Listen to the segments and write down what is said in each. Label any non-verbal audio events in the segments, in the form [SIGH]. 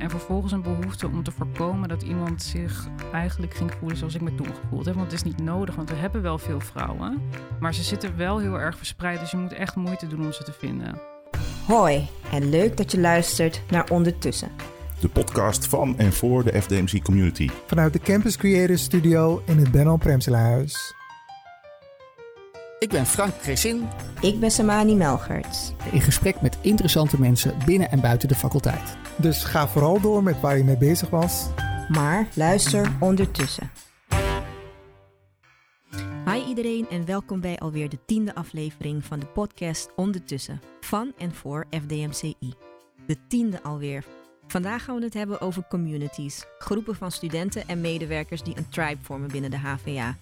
en vervolgens een behoefte om te voorkomen dat iemand zich eigenlijk ging voelen zoals ik me toen gevoeld heb. Want het is niet nodig, want we hebben wel veel vrouwen. Maar ze zitten wel heel erg verspreid, dus je moet echt moeite doen om ze te vinden. Hoi en leuk dat je luistert naar Ondertussen. De podcast van en voor de FDMC community. Vanuit de Campus Creators Studio in het Benno Premselaarhuis. Ik ben Frank Cresin. Ik ben Samani Melgerts. In gesprek met interessante mensen binnen en buiten de faculteit. Dus ga vooral door met waar je mee bezig was. Maar luister ondertussen. Hi iedereen en welkom bij alweer de tiende aflevering van de podcast Ondertussen van en voor FDMCI. De tiende alweer. Vandaag gaan we het hebben over communities, groepen van studenten en medewerkers die een tribe vormen binnen de HVA.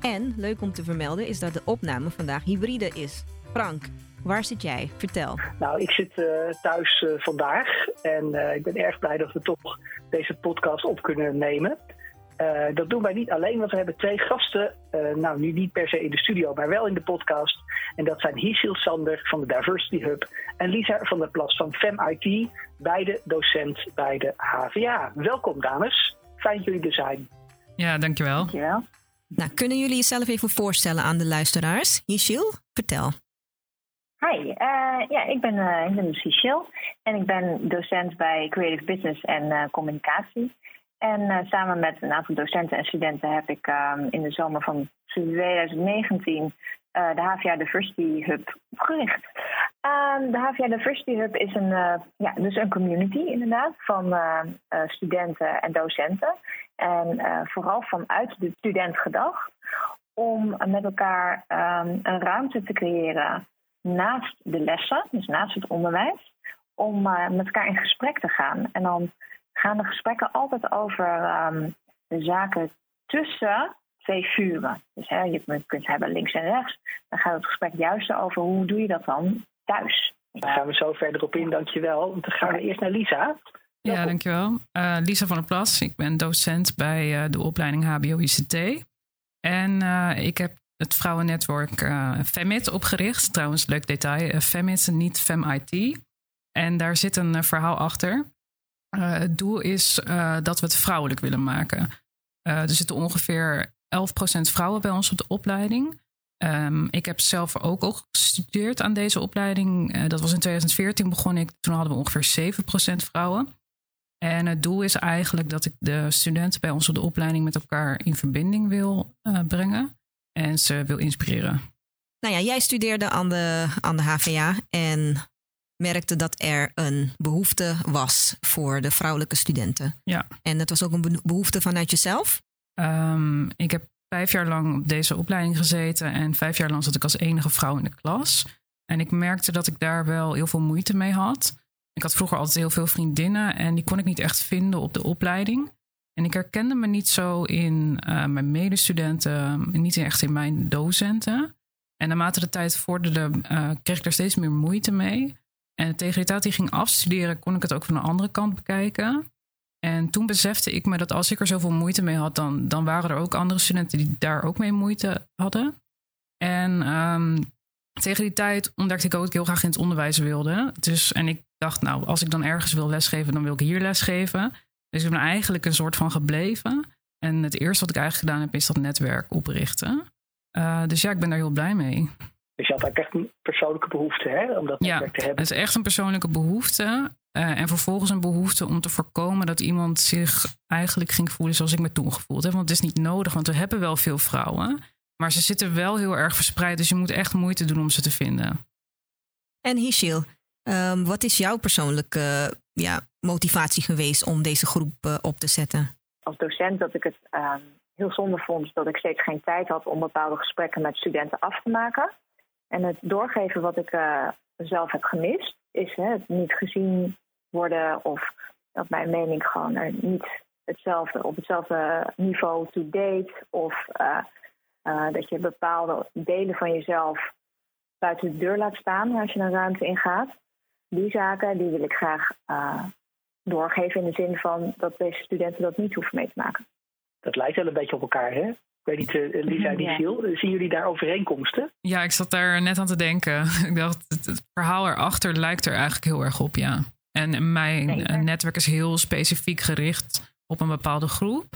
En leuk om te vermelden is dat de opname vandaag hybride is. Frank, waar zit jij? Vertel. Nou, ik zit uh, thuis uh, vandaag en uh, ik ben erg blij dat we toch deze podcast op kunnen nemen. dat doen wij niet alleen, want we hebben twee gasten. nou, nu niet per se in de studio, maar wel in de podcast. En dat zijn Hisil Sander van de Diversity Hub en Lisa van der Plas van FemIT, beide docent bij de HVA. Welkom, dames. Fijn dat jullie er zijn. Ja, dankjewel. Dankjewel. Nou, kunnen jullie jezelf even voorstellen aan de luisteraars? Hisil, vertel. Hi, uh, ja, ik ben, uh, ik ben en ik ben docent bij Creative Business en uh, Communicatie. En samen met een aantal docenten en studenten heb ik ehm, in de zomer van 2019 de HVA Diversity Hub opgericht. Um, de HVA Diversity Hub is een, ja, dus een community inderdaad van studenten en docenten. En vooral vanuit de student om met elkaar um, een ruimte te creëren naast de lessen, dus naast het onderwijs, om met elkaar in gesprek te gaan. En dan gaan de gesprekken altijd over um, de zaken tussen twee vuren. Dus hè, je kunt hebben links en rechts. Dan gaat het gesprek juist over hoe doe je dat dan thuis. Daar gaan we zo verder op in, dankjewel. Dan gaan we eerst naar Lisa. Ja, dankjewel. Uh, Lisa van der Plas. Ik ben docent bij uh, de opleiding HBO-ICT. En uh, ik heb het vrouwennetwerk Femit opgericht. Trouwens, leuk detail. Femit, niet FemIT. En daar zit een verhaal achter. het doel is dat we het vrouwelijk willen maken. er zitten ongeveer 11% vrouwen bij ons op de opleiding. Um, ik heb zelf ook al gestudeerd aan deze opleiding. dat was in 2014 begon ik. Toen hadden we ongeveer 7% vrouwen. En het doel is eigenlijk dat ik de studenten bij ons op de opleiding met elkaar in verbinding wil uh, brengen en ze wil inspireren. Nou ja, jij studeerde aan de, aan de HVA en merkte dat er een behoefte was voor de vrouwelijke studenten. Ja. En dat was ook een behoefte vanuit jezelf? Um, ik heb vijf jaar lang op deze opleiding gezeten en vijf jaar lang zat ik als enige vrouw in de klas. En ik merkte dat ik daar wel heel veel moeite mee had. Ik had vroeger altijd heel veel vriendinnen en die kon ik niet echt vinden op de opleiding. En ik herkende me niet zo in uh, mijn medestudenten, niet echt in mijn docenten. En naarmate de tijd vorderde, uh, kreeg ik er steeds meer moeite mee. En tegen die tijd die ging afstuderen, kon ik het ook van de andere kant bekijken. En toen besefte ik me dat als ik er zoveel moeite mee had, dan, dan waren er ook andere studenten die daar ook mee moeite hadden. En um, tegen die tijd ontdekte ik ook dat ik heel graag in het onderwijs wilde. Dus, en ik dacht, nou, als ik dan ergens wil lesgeven, dan wil ik hier lesgeven. Dus ik ben eigenlijk een soort van gebleven. En het eerste wat ik eigenlijk gedaan heb, is dat netwerk oprichten. Uh, dus ja, ik ben daar heel blij mee. Dus je had eigenlijk echt een persoonlijke behoefte hè, om dat netwerk ja, te hebben? het is echt een persoonlijke behoefte. Uh, en vervolgens een behoefte om te voorkomen dat iemand zich eigenlijk ging voelen zoals ik me toen gevoeld heb. Want het is niet nodig, want we hebben wel veel vrouwen. Maar ze zitten wel heel erg verspreid, dus je moet echt moeite doen om ze te vinden. En Hishil, um, wat is jouw persoonlijke ja, motivatie geweest om deze groep uh, op te zetten? Als docent dat ik het um, heel zonde vond dat ik steeds geen tijd had om bepaalde gesprekken met studenten af te maken. En het doorgeven wat ik uh, zelf heb gemist, is hè, het niet gezien worden of dat mijn mening gewoon er niet hetzelfde, op hetzelfde niveau to date of uh, dat je bepaalde delen van jezelf buiten de deur laat staan als je een ruimte ingaat. Die zaken die wil ik graag doorgeven in de zin van dat deze studenten dat niet hoeven mee te maken. Dat lijkt wel een beetje op elkaar, hè? Weet niet, uh, Lisa, die. Ja. Zien jullie daar overeenkomsten? Ja, ik zat daar net aan te denken. [LAUGHS] Ik dacht, het, het verhaal erachter lijkt er eigenlijk heel erg op, ja. En mijn Zeker. eh, netwerk is heel specifiek gericht op een bepaalde groep.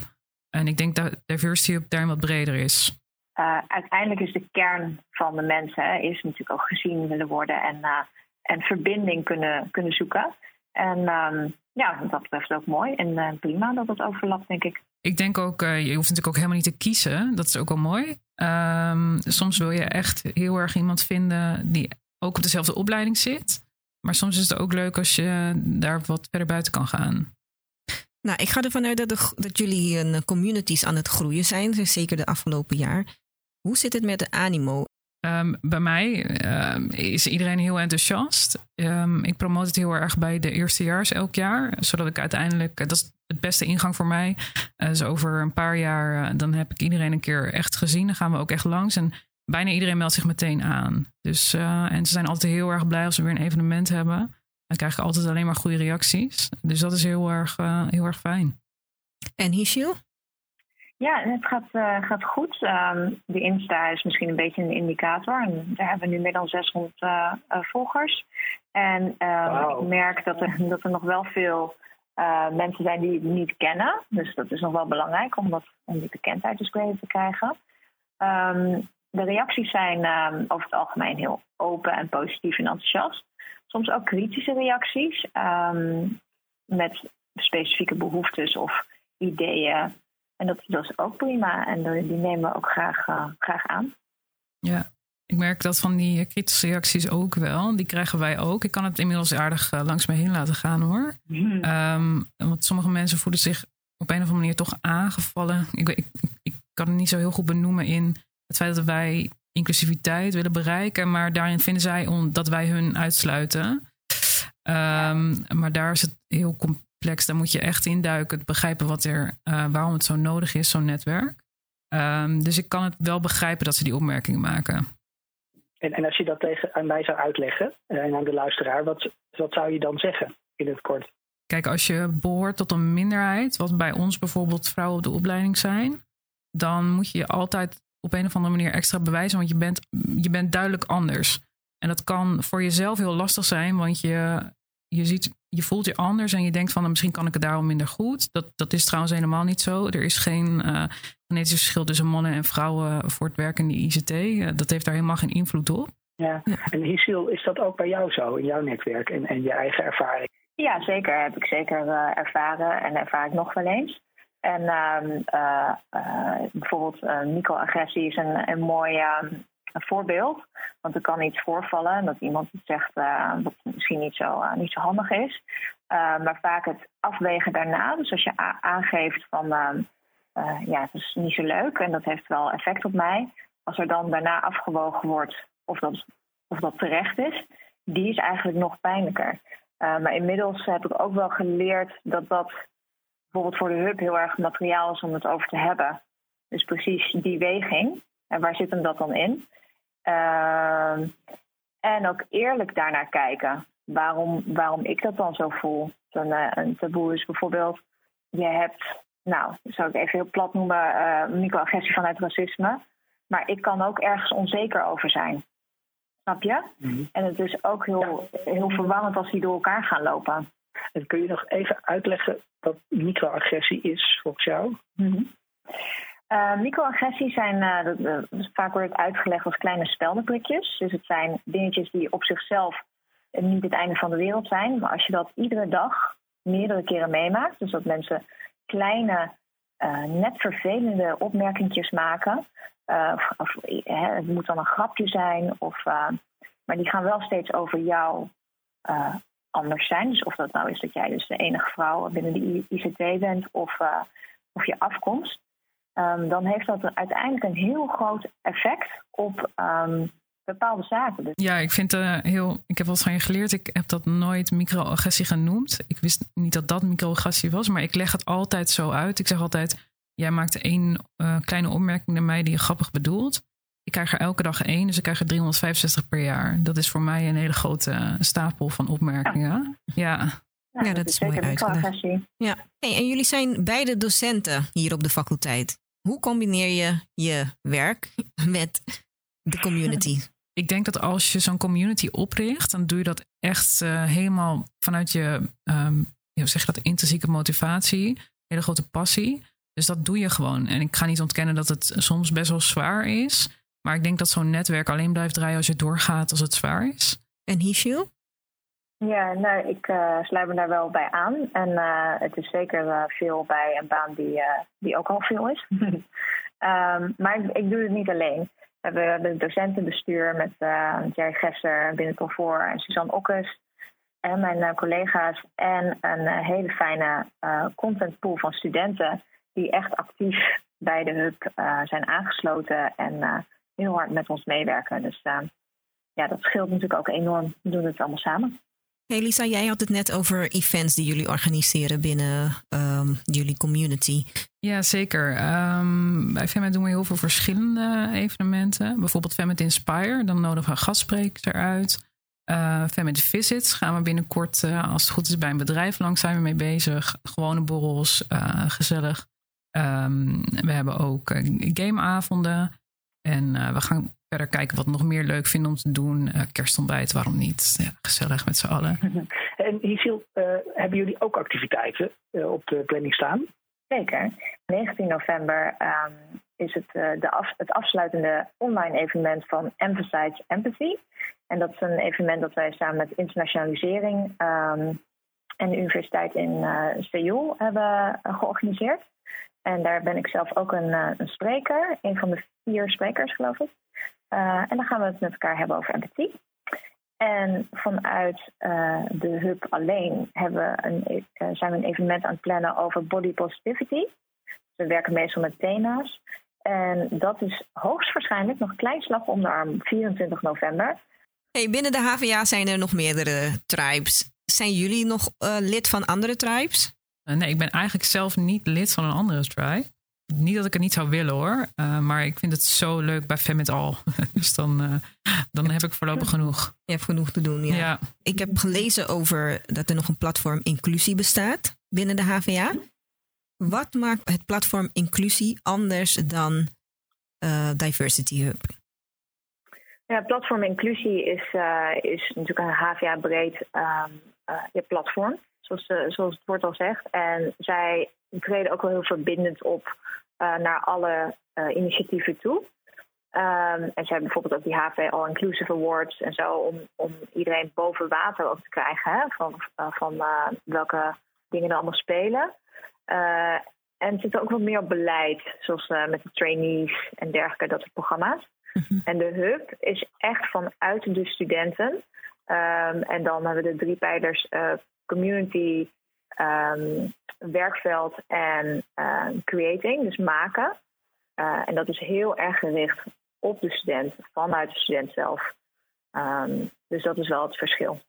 En ik denk dat diversity op term wat breder is. Eh, uiteindelijk is de kern van de mensen hè, is natuurlijk ook gezien willen worden en, eh, en verbinding kunnen, kunnen zoeken. En ehm, ja, wat dat betreft ook mooi en eh, prima dat het overlapt, denk ik. Ik denk ook, eh, je hoeft natuurlijk ook helemaal niet te kiezen. Dat is ook wel mooi. Ehm, soms wil je echt heel erg iemand vinden die ook op dezelfde opleiding zit. Maar soms is het ook leuk als je daar wat verder buiten kan gaan. Nou, ik ga ervan uit dat, de, dat jullie een communities aan het groeien zijn, dus zeker de afgelopen jaar. Hoe zit het met de animo? Ehm, bij mij ehm, is iedereen heel enthousiast. Ehm, ik promote het heel erg bij de eerstejaars elk jaar. Zodat ik uiteindelijk, dat is het beste ingang voor mij. Eh, dus over een paar jaar, eh, dan heb ik iedereen een keer echt gezien. Dan gaan we ook echt langs. En bijna iedereen meldt zich meteen aan. Dus, eh, en ze zijn altijd heel erg blij als we weer een evenement hebben. Dan krijg ik altijd alleen maar goede reacties. Dus dat is heel erg, eh, heel erg fijn. En Hishil? Ja, het gaat, eh, gaat goed. Ehm, de Insta is misschien een beetje een indicator. En daar hebben we nu meer dan 600 eh, eh, volgers. En ehm, ik merk dat er, dat er nog wel veel mensen zijn die het niet kennen. Dus dat is nog wel belangrijk om, dat, om die bekendheid dus te krijgen. Ehm, de reacties zijn over het algemeen heel open en positief en enthousiast. Soms ook kritische reacties met specifieke behoeftes of ideeën. En dat, dat is ook prima en die nemen we ook graag, eh, graag aan. Ja, ik merk dat van die kritische reacties ook wel. Die krijgen wij ook. Ik kan het inmiddels aardig eh, langs me heen laten gaan hoor. Ehm, want sommige mensen voelen zich op een of andere manier toch aangevallen. Ik, ik, ik kan het niet zo heel goed benoemen in het feit dat wij inclusiviteit willen bereiken. Maar daarin vinden zij on, dat wij hun uitsluiten. Ehm, Maar daar is het heel complex. Daar moet je echt induiken. Begrijpen wat er, eh, waarom het zo nodig is, zo'n netwerk. Ehm, dus ik kan het wel begrijpen dat ze die opmerkingen maken. En, en als je dat tegen, aan mij zou uitleggen eh, en aan de luisteraar, wat, wat zou je dan zeggen in het kort? Kijk, als je behoort tot een minderheid, wat bij ons bijvoorbeeld vrouwen op de opleiding zijn, dan moet je je altijd op een of andere manier extra bewijzen, want je bent, je bent duidelijk anders. En dat kan voor jezelf heel lastig zijn, want je, je, ziet, je voelt je anders en je denkt van nou, misschien kan ik het daarom minder goed. Dat, dat is trouwens helemaal niet zo. Er is geen eh genetisch verschil tussen mannen en vrouwen voor het werk in de ICT. Eh, dat heeft daar helemaal geen invloed op. Ja. En Hisil, is dat ook bij jou zo, in jouw netwerk en, en je eigen ervaring? Ja, zeker. Heb ik zeker eh, ervaren en ervaar ik nog wel eens. En ehm, eh, eh, bijvoorbeeld eh, microagressie is een, een mooi ehm, voorbeeld. Want er kan iets voorvallen dat iemand iets zegt eh, wat misschien niet zo, eh, niet zo handig is. Eh, maar vaak het afwegen daarna. Dus als je aangeeft van ehm, eh, ja, het is niet zo leuk en dat heeft wel effect op mij. Als er dan daarna afgewogen wordt of dat, of dat terecht is, die is eigenlijk nog pijnlijker. Uh, maar inmiddels heb ik ook wel geleerd dat dat bijvoorbeeld voor de hub heel erg materiaal is om het over te hebben. Dus precies die weging. En waar zit hem dat dan in? Uh, en ook eerlijk daarnaar kijken. Waarom, waarom ik dat dan zo voel. Een, uh, een taboe is bijvoorbeeld, je hebt, nou, zou ik even heel plat noemen, uh, microagressie vanuit racisme. Maar ik kan ook ergens onzeker over zijn. Snap je? Mm-hmm. En het is ook heel, ja. heel verwarrend als die door elkaar gaan lopen. En kun je nog even uitleggen wat microagressie is volgens jou? Mm-hmm. Uh, microagressies zijn, dat, uh, vaak wordt het uitgelegd als kleine speldenprikjes. Dus het zijn dingetjes die op zichzelf niet het einde van de wereld zijn. Maar als je dat iedere dag meerdere keren meemaakt, dus dat mensen kleine, eh, net vervelende opmerkingjes maken. Of, het moet dan een grapje zijn, of, eh, maar die gaan wel steeds over jou eh, anders zijn. Dus of dat nou is dat jij dus de enige vrouw binnen de ICT bent, of, eh, of je afkomst. Um, dan heeft dat uiteindelijk een heel groot effect op um, bepaalde zaken. Dus ja, ik vind uh, heel. Ik heb wat van je geleerd. Ik heb dat nooit microagressie genoemd. Ik wist niet dat dat microagressie was, maar ik leg het altijd zo uit. Ik zeg altijd: jij maakt één uh, kleine opmerking naar mij die je grappig bedoelt. Ik krijg er elke dag één, dus ik krijg er 365 per jaar. Dat is voor mij een hele grote stapel van opmerkingen. Ja. ja. Ja, dat, dat is mooi uitgelegd. Ja. Hey, en jullie zijn beide docenten hier op de faculteit. Hoe combineer je je werk [LAUGHS] met de community? Ik denk dat als je zo'n community opricht, dan doe je dat echt uh, helemaal vanuit je, um, hoe zeg je dat, intrinsieke motivatie, hele grote passie. Dus dat doe je gewoon. En ik ga niet ontkennen dat het soms best wel zwaar is. Maar ik denk dat zo'n netwerk alleen blijft draaien als je doorgaat als het zwaar is. En Hishil? Ja, nou, ik uh, sluit me daar wel bij aan. En uh, het is zeker uh, veel bij een baan die, die ook al veel is. um, [LAUGHS] maar ik, doe het niet alleen. We hebben het docentenbestuur met Jerry Gesser, Binnen Comfort en Suzanne Okkes. En mijn collega's. En een hele fijne contentpool van studenten die echt actief bij de hub zijn aangesloten en heel hard met ons meewerken. Dus ja, dat scheelt natuurlijk ook enorm. We doen het allemaal samen. Hey Lisa, jij had het net over events die jullie organiseren binnen um, jullie community. Ja, zeker. Um, bij Femmet doen we heel veel verschillende evenementen. Bijvoorbeeld Femmet Inspire, dan nodigen we een gastsprekers eruit. Uh, Femmet Visits gaan we binnenkort, uh, als het goed is, bij een bedrijf langs zijn we mee bezig. Gewone borrels, uh, gezellig. Um, we hebben ook gameavonden. En we gaan verder kijken wat we nog meer leuk vinden om te doen. Uh, kerstontbijt, waarom niet? Ja, gezellig met z'n allen. [LAUGHS] En Hisil, uh, hebben jullie ook activiteiten uh, op de planning staan? Zeker. 19 november um, is het, de af, het afsluitende online evenement van Emphasize Empathy. En dat is een evenement dat wij samen met internationalisering um, en de universiteit in Seoul hebben georganiseerd. En daar ben ik zelf ook een, een spreker, een van de vier sprekers, geloof ik. Uh, en dan gaan we het met elkaar hebben over empathie. En vanuit uh, de hub alleen we een, uh, zijn we een evenement aan het plannen over body positivity. We werken meestal met thema's. En dat is hoogstwaarschijnlijk nog klein slag om de arm, 24 november. Hey, binnen de HVA zijn er nog meerdere tribes. Zijn jullie nog lid van andere tribes? Nee, ik ben eigenlijk zelf niet lid van een andere tribe niet dat ik het niet zou willen hoor. Uh, maar ik vind het zo leuk bij Fem Al. [LAUGHS] dus dan, uh, dan heb ik voorlopig genoeg. Je hebt genoeg te doen, ja. ja. Ik heb gelezen over dat er nog een platform inclusie bestaat binnen de HVA. Wat maakt het platform inclusie anders dan uh, Diversity Hub? Ja, platform inclusie is, is natuurlijk een HVA-breed um, platform, zoals, zoals het woord al zegt. En zij treden ook wel heel verbindend op uh, naar alle uh, initiatieven toe. Um, en ze hebben bijvoorbeeld ook die HV All Inclusive Awards en zo, om, om iedereen boven water ook te krijgen hè, van, uh, van welke dingen er allemaal spelen. en het zit ook wat meer op beleid, zoals met de trainees en dergelijke, dat soort programma's. Mm-hmm. En de hub is echt vanuit de studenten. Um, en dan hebben we de drie pijlers community, um, werkveld en uh, creating, dus maken. Uh, en dat is heel erg gericht op de student, vanuit de student zelf. Um, dus dat is wel het verschil.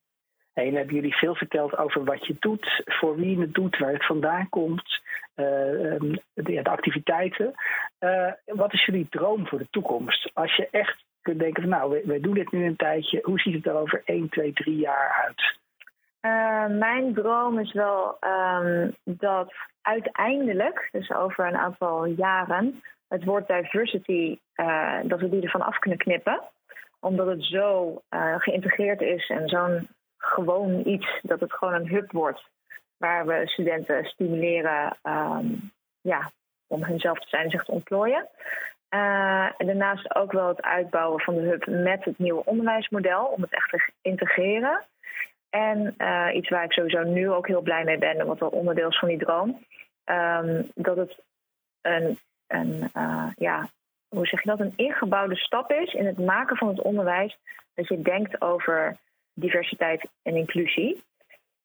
En hebben jullie veel verteld over wat je doet, voor wie je het doet, waar het vandaan komt, uh, de, activiteiten. Uh, wat is jullie droom voor de toekomst? Als je echt kunt denken van nou, wij doen dit nu een tijdje, hoe ziet het er over 1, 2, 3 jaar uit? Uh, mijn droom is wel um, dat uiteindelijk, dus over een aantal jaren, het woord diversity, uh, dat we die ervan af kunnen knippen. Omdat het zo uh, geïntegreerd is en zo'n gewoon iets, dat het gewoon een hub wordt. Waar we studenten stimuleren um, ja, om hunzelf te zijn en zich te ontplooien. en daarnaast ook wel het uitbouwen van de hub met het nieuwe onderwijsmodel, om het echt te integreren. En uh, iets waar ik sowieso nu ook heel blij mee ben, wat wel onderdeel is van die droom, um, dat het een, uh, ja, hoe zeg je dat, een ingebouwde stap is in het maken van het onderwijs. Dat je denkt over diversiteit en inclusie.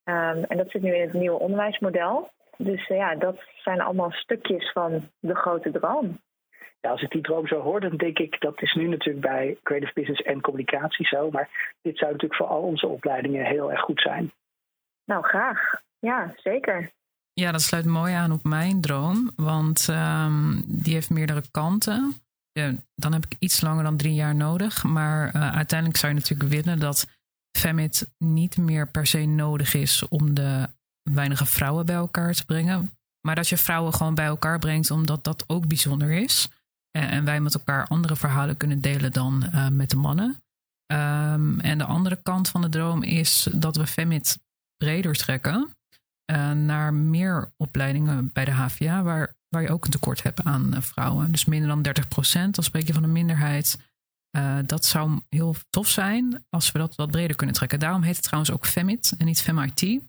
Um, en dat zit nu in het nieuwe onderwijsmodel. Dus uh, ja, dat zijn allemaal stukjes van de grote droom ja, als ik die droom zo hoor, dan denk ik dat is nu natuurlijk bij creative business en communicatie zo. Maar dit zou natuurlijk voor al onze opleidingen heel erg goed zijn. Nou, graag. Ja, zeker. Ja, dat sluit mooi aan op mijn droom, want um, die heeft meerdere kanten. Ja, dan heb ik iets langer dan drie jaar nodig. Maar uh, uiteindelijk zou je natuurlijk willen dat Femit niet meer per se nodig is om de weinige vrouwen bij elkaar te brengen. Maar dat je vrouwen gewoon bij elkaar brengt, omdat dat ook bijzonder is. En wij met elkaar andere verhalen kunnen delen dan uh, met de mannen. Ehm, en de andere kant van de droom is dat we Femit breder trekken uh, naar meer opleidingen bij de HVA, waar, waar je ook een tekort hebt aan vrouwen. Dus minder dan 30 procent, dan spreek je van een minderheid. Dat zou heel tof zijn als we dat wat breder kunnen trekken. Daarom heet het trouwens ook Femit en niet FemIT.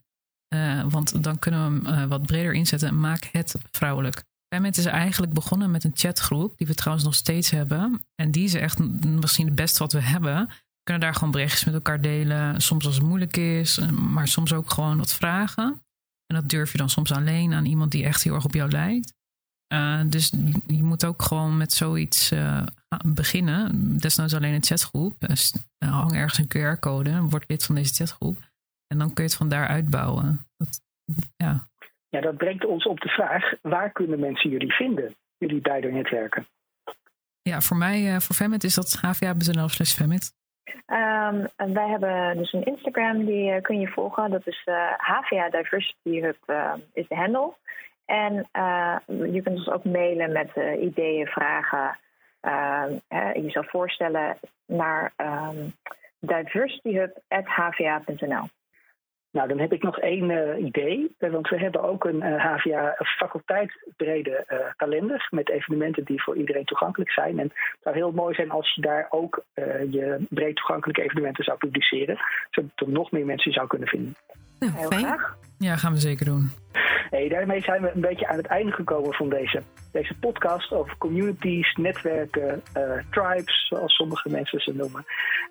want dan kunnen we hem wat breder inzetten en maak het vrouwelijk. Femit is eigenlijk begonnen met een chatgroep, die we trouwens nog steeds hebben. En die is echt misschien het beste wat we hebben kunnen daar gewoon berichtjes met elkaar delen. Soms als het moeilijk is, maar soms ook gewoon wat vragen. En dat durf je dan soms alleen aan iemand die echt heel erg op jou lijkt. Uh, dus je moet ook gewoon met zoiets uh, beginnen. Desnoods alleen een chatgroep. Hang ergens een QR-code, word lid van deze chatgroep. En dan kun je het van daar uitbouwen. Dat, ja. Ja, dat brengt ons op de vraag: waar kunnen mensen jullie vinden, jullie beide netwerken? Ja, voor mij, voor Femit is dat hva.nl slash Femit. Um, wij hebben dus een Instagram, die uh, kun je volgen. Dat is uh, HVA Diversity Hub uh, is de handle. En je kunt ons ook mailen met ideeën, vragen. je zou voorstellen naar um, diversityhub.hva.nl. Nou, dan heb ik nog één uh, idee. Want we hebben ook een HVA faculteitsbrede uh, kalender met evenementen die voor iedereen toegankelijk zijn. En het zou heel mooi zijn als je daar ook je breed toegankelijke evenementen zou publiceren. Zodat er nog meer mensen zou kunnen vinden. Nou, heel graag. Ja, gaan we zeker doen. Hey, daarmee zijn we een beetje aan het einde gekomen van deze, deze podcast over communities, netwerken, uh, tribes, zoals sommige mensen ze noemen.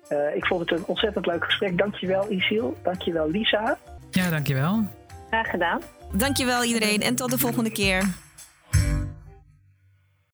Uh, ik vond het een ontzettend leuk gesprek. Dankjewel Isil, dankjewel Lisa. Ja, dankjewel. Graag gedaan. Dankjewel iedereen en tot de volgende keer.